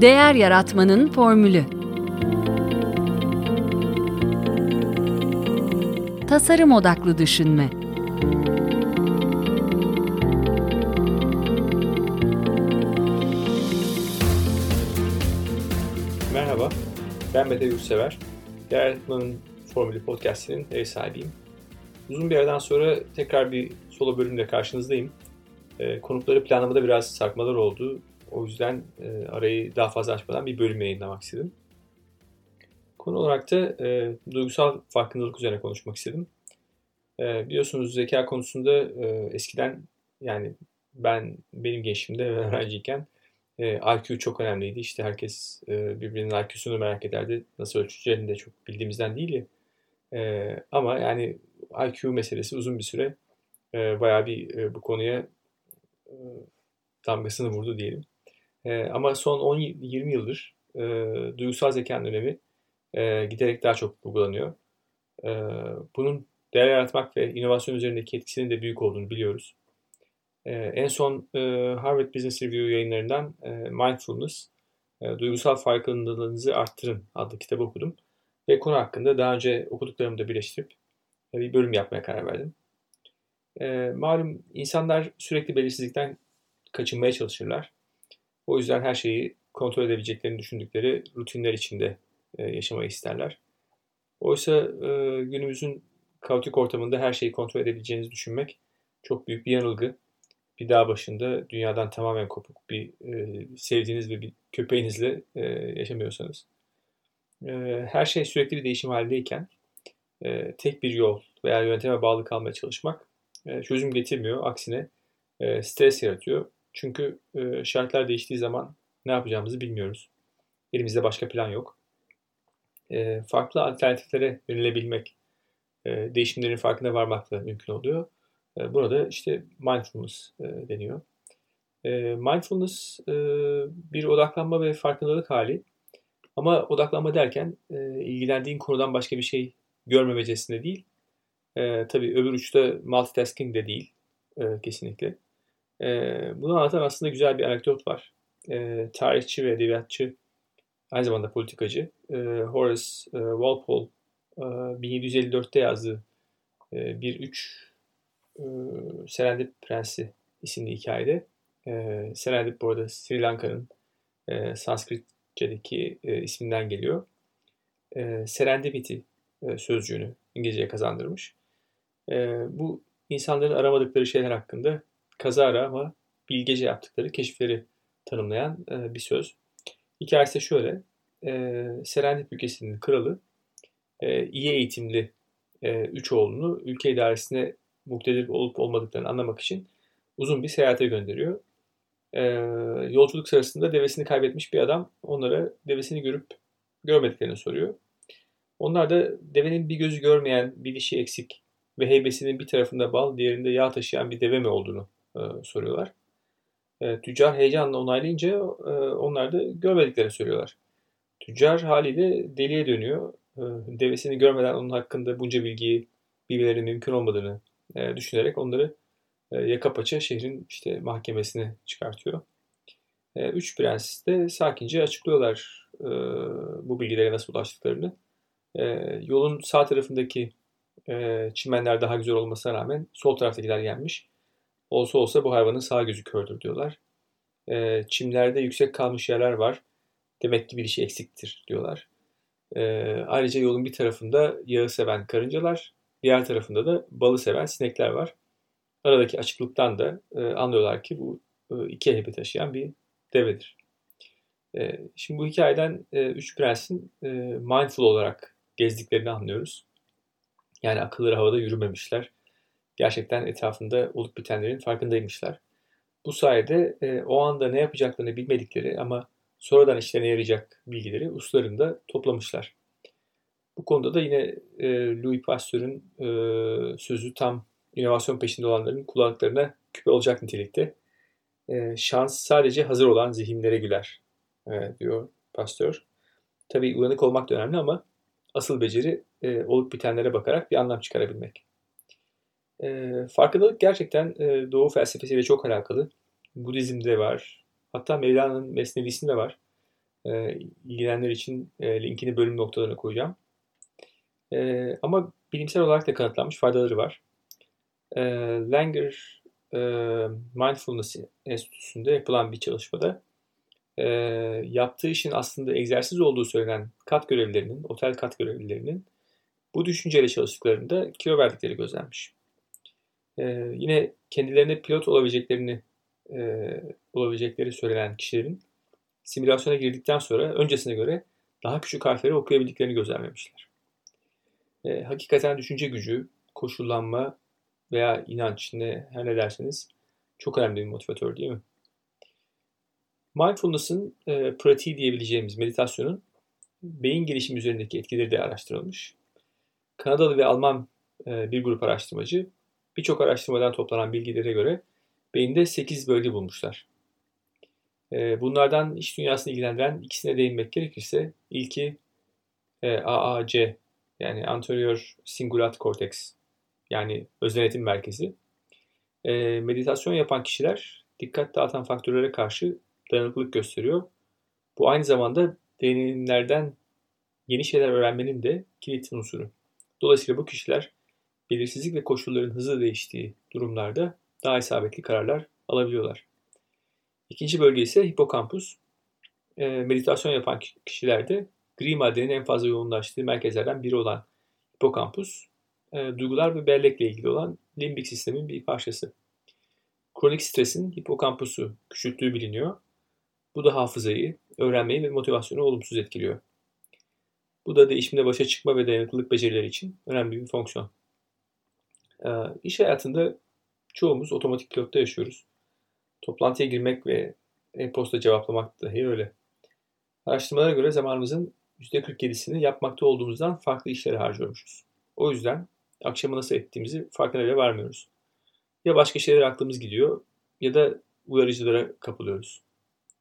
Değer Yaratmanın Formülü Tasarım Odaklı Düşünme Merhaba, ben Mete Yurtsever. Değer Yaratmanın Formülü Podcast'inin ev sahibiyim. Uzun bir aradan sonra tekrar bir solo bölümle karşınızdayım. E, konukları planlamada biraz sarkmalar oldu. O yüzden e, arayı daha fazla açmadan bir bölüm yayınlamak istedim. Konu olarak da e, duygusal farkındalık üzerine konuşmak istedim. E, biliyorsunuz zeka konusunda e, eskiden yani ben benim gençliğimde ve öğrenciyken e, IQ çok önemliydi. İşte herkes e, birbirinin IQ'sunu merak ederdi. Nasıl ölçeceğini de çok bildiğimizden değil ya. E, ama yani IQ meselesi uzun bir süre e, bayağı bir e, bu konuya e, damgasını vurdu diyelim. E, ama son 10-20 yıldır e, duygusal zekanın önemi e, giderek daha çok vurgulanıyor. E, bunun değer yaratmak ve inovasyon üzerindeki etkisinin de büyük olduğunu biliyoruz. E, en son e, Harvard Business Review yayınlarından e, Mindfulness, e, Duygusal Farkındalığınızı Arttırın adlı kitabı okudum. Ve konu hakkında daha önce okuduklarımı da birleştirip e, bir bölüm yapmaya karar verdim. E, malum insanlar sürekli belirsizlikten kaçınmaya çalışırlar. O yüzden her şeyi kontrol edebileceklerini düşündükleri rutinler içinde e, yaşamayı isterler. Oysa e, günümüzün kaotik ortamında her şeyi kontrol edebileceğinizi düşünmek çok büyük bir yanılgı. Bir dağ başında dünyadan tamamen kopuk bir e, sevdiğiniz ve bir köpeğinizle yaşamıyorsanız. Her şey sürekli bir değişim halindeyken tek bir yol veya yönteme bağlı kalmaya çalışmak çözüm getirmiyor. Aksine stres yaratıyor. Çünkü e, şartlar değiştiği zaman ne yapacağımızı bilmiyoruz. Elimizde başka plan yok. E, farklı alternatiflere yönelebilmek, e, değişimlerin farkına varmakla mümkün oluyor. E, burada işte mindfulness e, deniyor. E, mindfulness e, bir odaklanma ve farkındalık hali. Ama odaklanma derken e, ilgilendiğin konudan başka bir şey görmemecesinde değil. E, tabii öbür uçta multitasking de değil e, kesinlikle. E, bunu anlatan aslında güzel bir anekdot var. E, tarihçi ve edebiyatçı, aynı zamanda politikacı e, Horace e, Walpole e, 1754'te yazdığı e, bir üç e, Serendip Prensi isimli hikayede. E, Serendip bu arada Sri Lanka'nın e, Sanskritçedeki e, isminden geliyor. E, serendipity e, sözcüğünü İngilizceye kazandırmış. E, bu insanların aramadıkları şeyler hakkında kazara ama bilgece yaptıkları keşifleri tanımlayan e, bir söz. Hikayesi de şöyle. E, Serendip ülkesinin kralı e, iyi eğitimli e, üç oğlunu ülke idaresine muktedir olup olmadıklarını anlamak için uzun bir seyahate gönderiyor. E, yolculuk sırasında devesini kaybetmiş bir adam onlara devesini görüp görmediklerini soruyor. Onlar da devenin bir gözü görmeyen, bir dişi eksik ve heybesinin bir tarafında bal, diğerinde yağ taşıyan bir deve mi olduğunu e, soruyorlar. E, tüccar heyecanla onaylayınca e, onlar da görmediklerini söylüyorlar. Tüccar haliyle deliye dönüyor. E, devesini görmeden onun hakkında bunca bilgiyi bilmeleri mümkün olmadığını e, düşünerek onları e, yaka paça şehrin işte mahkemesine çıkartıyor. E, üç prens de sakince açıklıyorlar e, bu bilgilere nasıl ulaştıklarını. E, yolun sağ tarafındaki e, çimenler daha güzel olmasına rağmen sol taraftakiler yenmiş. Olsa olsa bu hayvanın sağ gözü kördür diyorlar. E, çimlerde yüksek kalmış yerler var. Demek ki bir işi eksiktir diyorlar. E, ayrıca yolun bir tarafında yağı seven karıncalar, diğer tarafında da balı seven sinekler var. Aradaki açıklıktan da e, anlıyorlar ki bu e, iki heybe taşıyan bir devedir. E, şimdi bu hikayeden e, üç prensin e, mindful olarak gezdiklerini anlıyoruz. Yani akılları havada yürümemişler. Gerçekten etrafında olup bitenlerin farkındaymışlar. Bu sayede e, o anda ne yapacaklarını bilmedikleri ama sonradan işlerine yarayacak bilgileri uslarında toplamışlar. Bu konuda da yine e, Louis Pasteur'ün e, sözü tam inovasyon peşinde olanların kulaklarına küpe olacak nitelikte. E, şans sadece hazır olan zihinlere güler e, diyor Pasteur. Tabii uyanık olmak da önemli ama asıl beceri e, olup bitenlere bakarak bir anlam çıkarabilmek. E, farkındalık gerçekten e, Doğu felsefesiyle çok alakalı. Budizm'de var. Hatta Mevlana'nın Mesnevisinde var. E, ilgilenenler için e, linkini bölüm noktalarına koyacağım. E, ama bilimsel olarak da kanıtlanmış faydaları var. E, Langer e, Mindfulness Enstitüsü'nde yapılan bir çalışmada e, yaptığı işin aslında egzersiz olduğu söylenen kat görevlilerinin, otel kat görevlilerinin bu düşünceyle çalıştıklarında kilo verdikleri gözlenmiş. E, yine kendilerine pilot olabileceklerini e, olabilecekleri söylenen kişilerin simülasyona girdikten sonra öncesine göre daha küçük harfleri okuyabildiklerini gözlemlemişler. E, hakikaten düşünce gücü, koşullanma veya inanç ne her ne derseniz çok önemli bir motivatör değil mi? Mindfulness'ın e, pratiği diyebileceğimiz meditasyonun beyin gelişimi üzerindeki etkileri de araştırılmış. Kanadalı ve Alman e, bir grup araştırmacı birçok araştırmadan toplanan bilgilere göre beyinde 8 bölge bulmuşlar. E, bunlardan iş dünyasını ilgilendiren ikisine değinmek gerekirse ilki e, AAC yani Anterior Cingulate Cortex yani öz denetim merkezi. E, meditasyon yapan kişiler dikkat dağıtan faktörlere karşı dayanıklılık gösteriyor. Bu aynı zamanda deneyimlerden yeni şeyler öğrenmenin de kilit unsuru. Dolayısıyla bu kişiler belirsizlik ve koşulların hızlı değiştiği durumlarda daha isabetli kararlar alabiliyorlar. İkinci bölge ise hipokampus. E, meditasyon yapan kişilerde gri maddenin en fazla yoğunlaştığı merkezlerden biri olan hipokampus, e, duygular ve bellekle ilgili olan limbik sistemin bir parçası. Kronik stresin hipokampusu küçülttüğü biliniyor. Bu da hafızayı, öğrenmeyi ve motivasyonu olumsuz etkiliyor. Bu da değişimde başa çıkma ve dayanıklılık becerileri için önemli bir fonksiyon. E, iş hayatında çoğumuz otomatik pilotta yaşıyoruz. Toplantıya girmek ve e-posta cevaplamak dahi öyle. Araştırmalara göre zamanımızın %47'sini yapmakta olduğumuzdan farklı işlere harcıyormuşuz. O yüzden akşamı nasıl ettiğimizi farkına bile varmıyoruz. Ya başka şeyler aklımız gidiyor ya da uyarıcılara kapılıyoruz.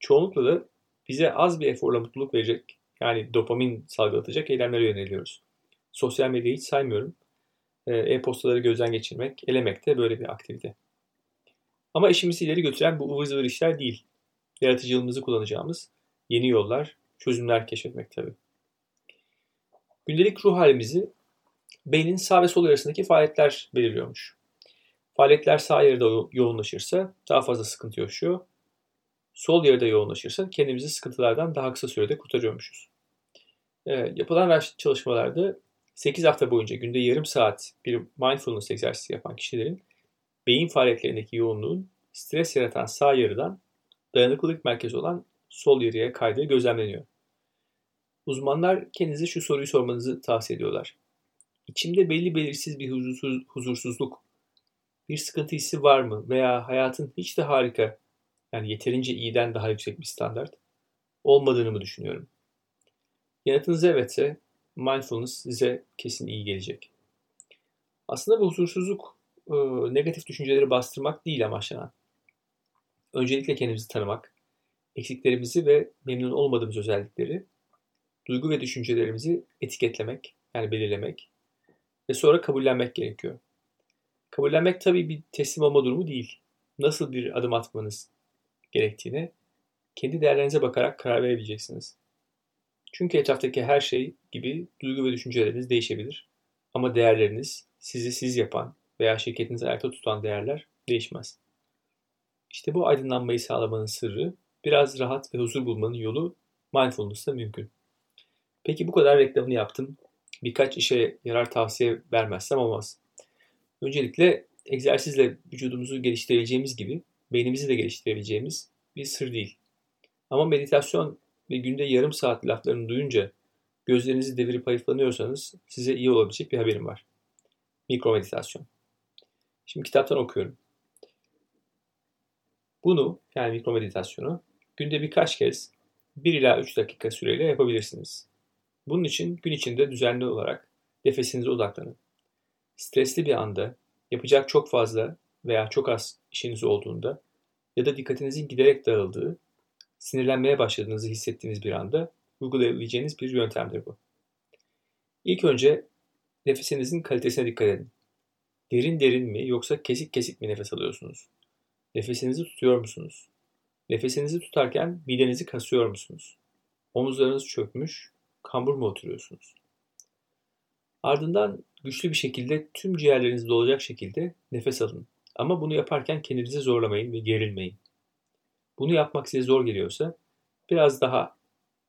Çoğunlukla da bize az bir eforla mutluluk verecek yani dopamin salgılatacak eylemlere yöneliyoruz. Sosyal medyayı hiç saymıyorum. Ee, e-postaları gözden geçirmek, elemek de böyle bir aktivite. Ama işimizi ileri götüren bu ıvır zıvır işler değil. Yaratıcılığımızı kullanacağımız yeni yollar, çözümler keşfetmek tabii. Gündelik ruh halimizi beynin sağ ve sol arasındaki faaliyetler belirliyormuş. Faaliyetler sağ yarıda yoğunlaşırsa daha fazla sıkıntı yaşıyor. Sol yarıda yoğunlaşırsa kendimizi sıkıntılardan daha kısa sürede kurtarıyormuşuz. E, yapılan çalışmalarda 8 hafta boyunca günde yarım saat bir mindfulness egzersizi yapan kişilerin beyin faaliyetlerindeki yoğunluğun stres yaratan sağ yarıdan dayanıklılık merkezi olan sol yarıya kaydığı gözlemleniyor. Uzmanlar kendinize şu soruyu sormanızı tavsiye ediyorlar. İçimde belli belirsiz bir huzursuz, huzursuzluk, bir sıkıntı hissi var mı veya hayatın hiç de harika, yani yeterince iyiden daha yüksek bir standart olmadığını mı düşünüyorum? Yanıtınız evetse mindfulness size kesin iyi gelecek. Aslında bu huzursuzluk e, negatif düşünceleri bastırmak değil amaçlanan. Öncelikle kendimizi tanımak, eksiklerimizi ve memnun olmadığımız özellikleri, duygu ve düşüncelerimizi etiketlemek, yani belirlemek ve sonra kabullenmek gerekiyor. Kabullenmek tabii bir teslim olma durumu değil. Nasıl bir adım atmanız gerektiğine kendi değerlerinize bakarak karar verebileceksiniz. Çünkü etraftaki her şey gibi duygu ve düşünceleriniz değişebilir. Ama değerleriniz, sizi siz yapan veya şirketinizi ayakta tutan değerler değişmez. İşte bu aydınlanmayı sağlamanın sırrı, biraz rahat ve huzur bulmanın yolu mindfulness'ta mümkün. Peki bu kadar reklamını yaptım birkaç işe yarar tavsiye vermezsem olmaz. Öncelikle egzersizle vücudumuzu geliştirebileceğimiz gibi beynimizi de geliştirebileceğimiz bir sır değil. Ama meditasyon ve günde yarım saat laflarını duyunca gözlerinizi devirip hayıflanıyorsanız size iyi olabilecek bir haberim var. Mikro meditasyon. Şimdi kitaptan okuyorum. Bunu yani mikro meditasyonu günde birkaç kez 1 ila 3 dakika süreyle yapabilirsiniz. Bunun için gün içinde düzenli olarak nefesinize odaklanın. Stresli bir anda, yapacak çok fazla veya çok az işiniz olduğunda ya da dikkatinizin giderek dağıldığı, sinirlenmeye başladığınızı hissettiğiniz bir anda uygulayabileceğiniz bir yöntemdir bu. İlk önce nefesinizin kalitesine dikkat edin. Derin derin mi yoksa kesik kesik mi nefes alıyorsunuz? Nefesinizi tutuyor musunuz? Nefesinizi tutarken midenizi kasıyor musunuz? Omuzlarınız çökmüş, kambur mu oturuyorsunuz? Ardından güçlü bir şekilde tüm ciğerleriniz dolacak şekilde nefes alın. Ama bunu yaparken kendinizi zorlamayın ve gerilmeyin. Bunu yapmak size zor geliyorsa biraz daha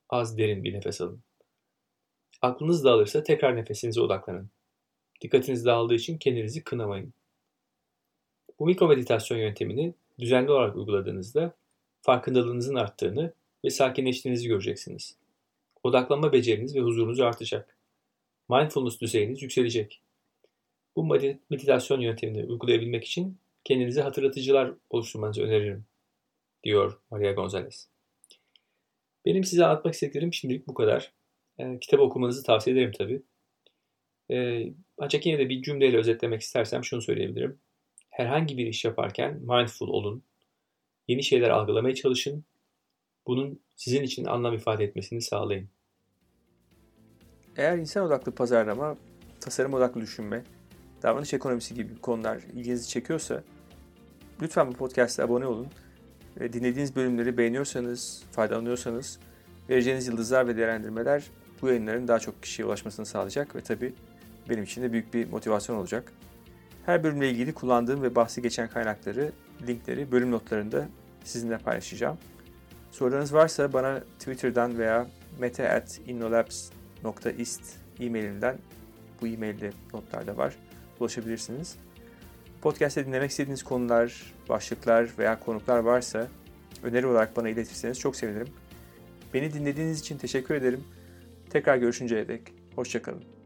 az derin bir nefes alın. Aklınız dağılırsa tekrar nefesinize odaklanın. Dikkatiniz dağıldığı için kendinizi kınamayın. Bu mikro meditasyon yöntemini düzenli olarak uyguladığınızda farkındalığınızın arttığını ve sakinleştiğinizi göreceksiniz. Odaklanma beceriniz ve huzurunuz artacak. Mindfulness düzeyiniz yükselecek. Bu meditasyon yöntemini uygulayabilmek için kendinize hatırlatıcılar oluşturmanızı öneririm, diyor Maria Gonzalez. Benim size anlatmak istediklerim şimdilik bu kadar. E, kitap okumanızı tavsiye ederim tabii. E, ancak yine de bir cümleyle özetlemek istersem şunu söyleyebilirim. Herhangi bir iş yaparken mindful olun. Yeni şeyler algılamaya çalışın. Bunun sizin için anlam ifade etmesini sağlayın. Eğer insan odaklı pazarlama, tasarım odaklı düşünme, davranış ekonomisi gibi konular ilginizi çekiyorsa lütfen bu podcast'a abone olun. Dinlediğiniz bölümleri beğeniyorsanız, faydalanıyorsanız vereceğiniz yıldızlar ve değerlendirmeler bu yayınların daha çok kişiye ulaşmasını sağlayacak ve tabii benim için de büyük bir motivasyon olacak. Her bölümle ilgili kullandığım ve bahsi geçen kaynakları, linkleri bölüm notlarında sizinle paylaşacağım. Sorularınız varsa bana Twitter'dan veya mete.innolabs.ist e-mailimden bu e-mailde notlarda var. Ulaşabilirsiniz. Podcast'te dinlemek istediğiniz konular, başlıklar veya konuklar varsa öneri olarak bana iletirseniz çok sevinirim. Beni dinlediğiniz için teşekkür ederim. Tekrar görüşünceye dek hoşçakalın.